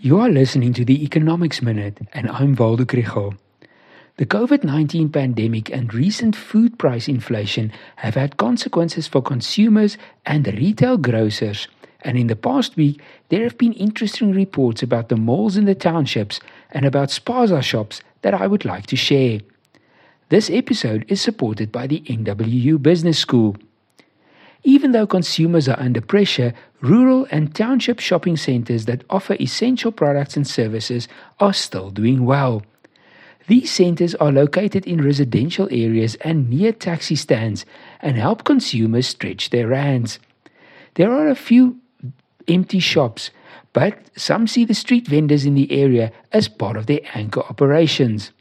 You are listening to the Economics Minute, and I'm Waldo Krugell. The COVID 19 pandemic and recent food price inflation have had consequences for consumers and retail grocers. And in the past week, there have been interesting reports about the malls in the townships and about spaza shops that I would like to share. This episode is supported by the NWU Business School. Even though consumers are under pressure, rural and township shopping centers that offer essential products and services are still doing well. These centers are located in residential areas and near taxi stands and help consumers stretch their rands. There are a few empty shops, but some see the street vendors in the area as part of their anchor operations.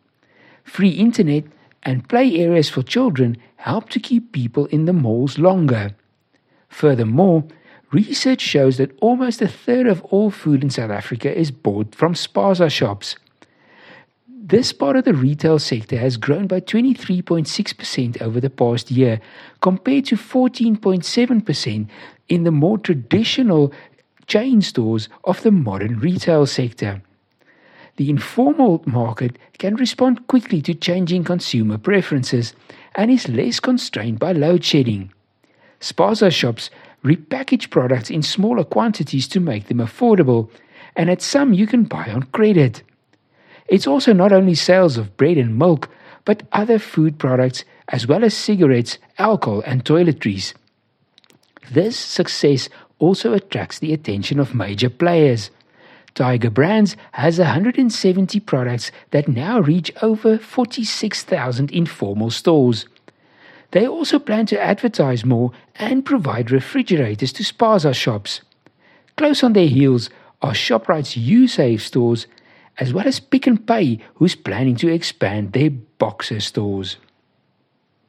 Free internet and play areas for children help to keep people in the malls longer. Furthermore, research shows that almost a third of all food in South Africa is bought from spaza shops. This part of the retail sector has grown by 23.6% over the past year, compared to 14.7% in the more traditional chain stores of the modern retail sector. The informal market can respond quickly to changing consumer preferences and is less constrained by load shedding. Spaza shops repackage products in smaller quantities to make them affordable, and at some you can buy on credit. It's also not only sales of bread and milk, but other food products as well as cigarettes, alcohol, and toiletries. This success also attracts the attention of major players. Tiger Brands has 170 products that now reach over 46,000 informal stores. They also plan to advertise more and provide refrigerators to spaza shops. Close on their heels are ShopRite's USave stores, as well as Pick n Pay, who's planning to expand their boxer stores.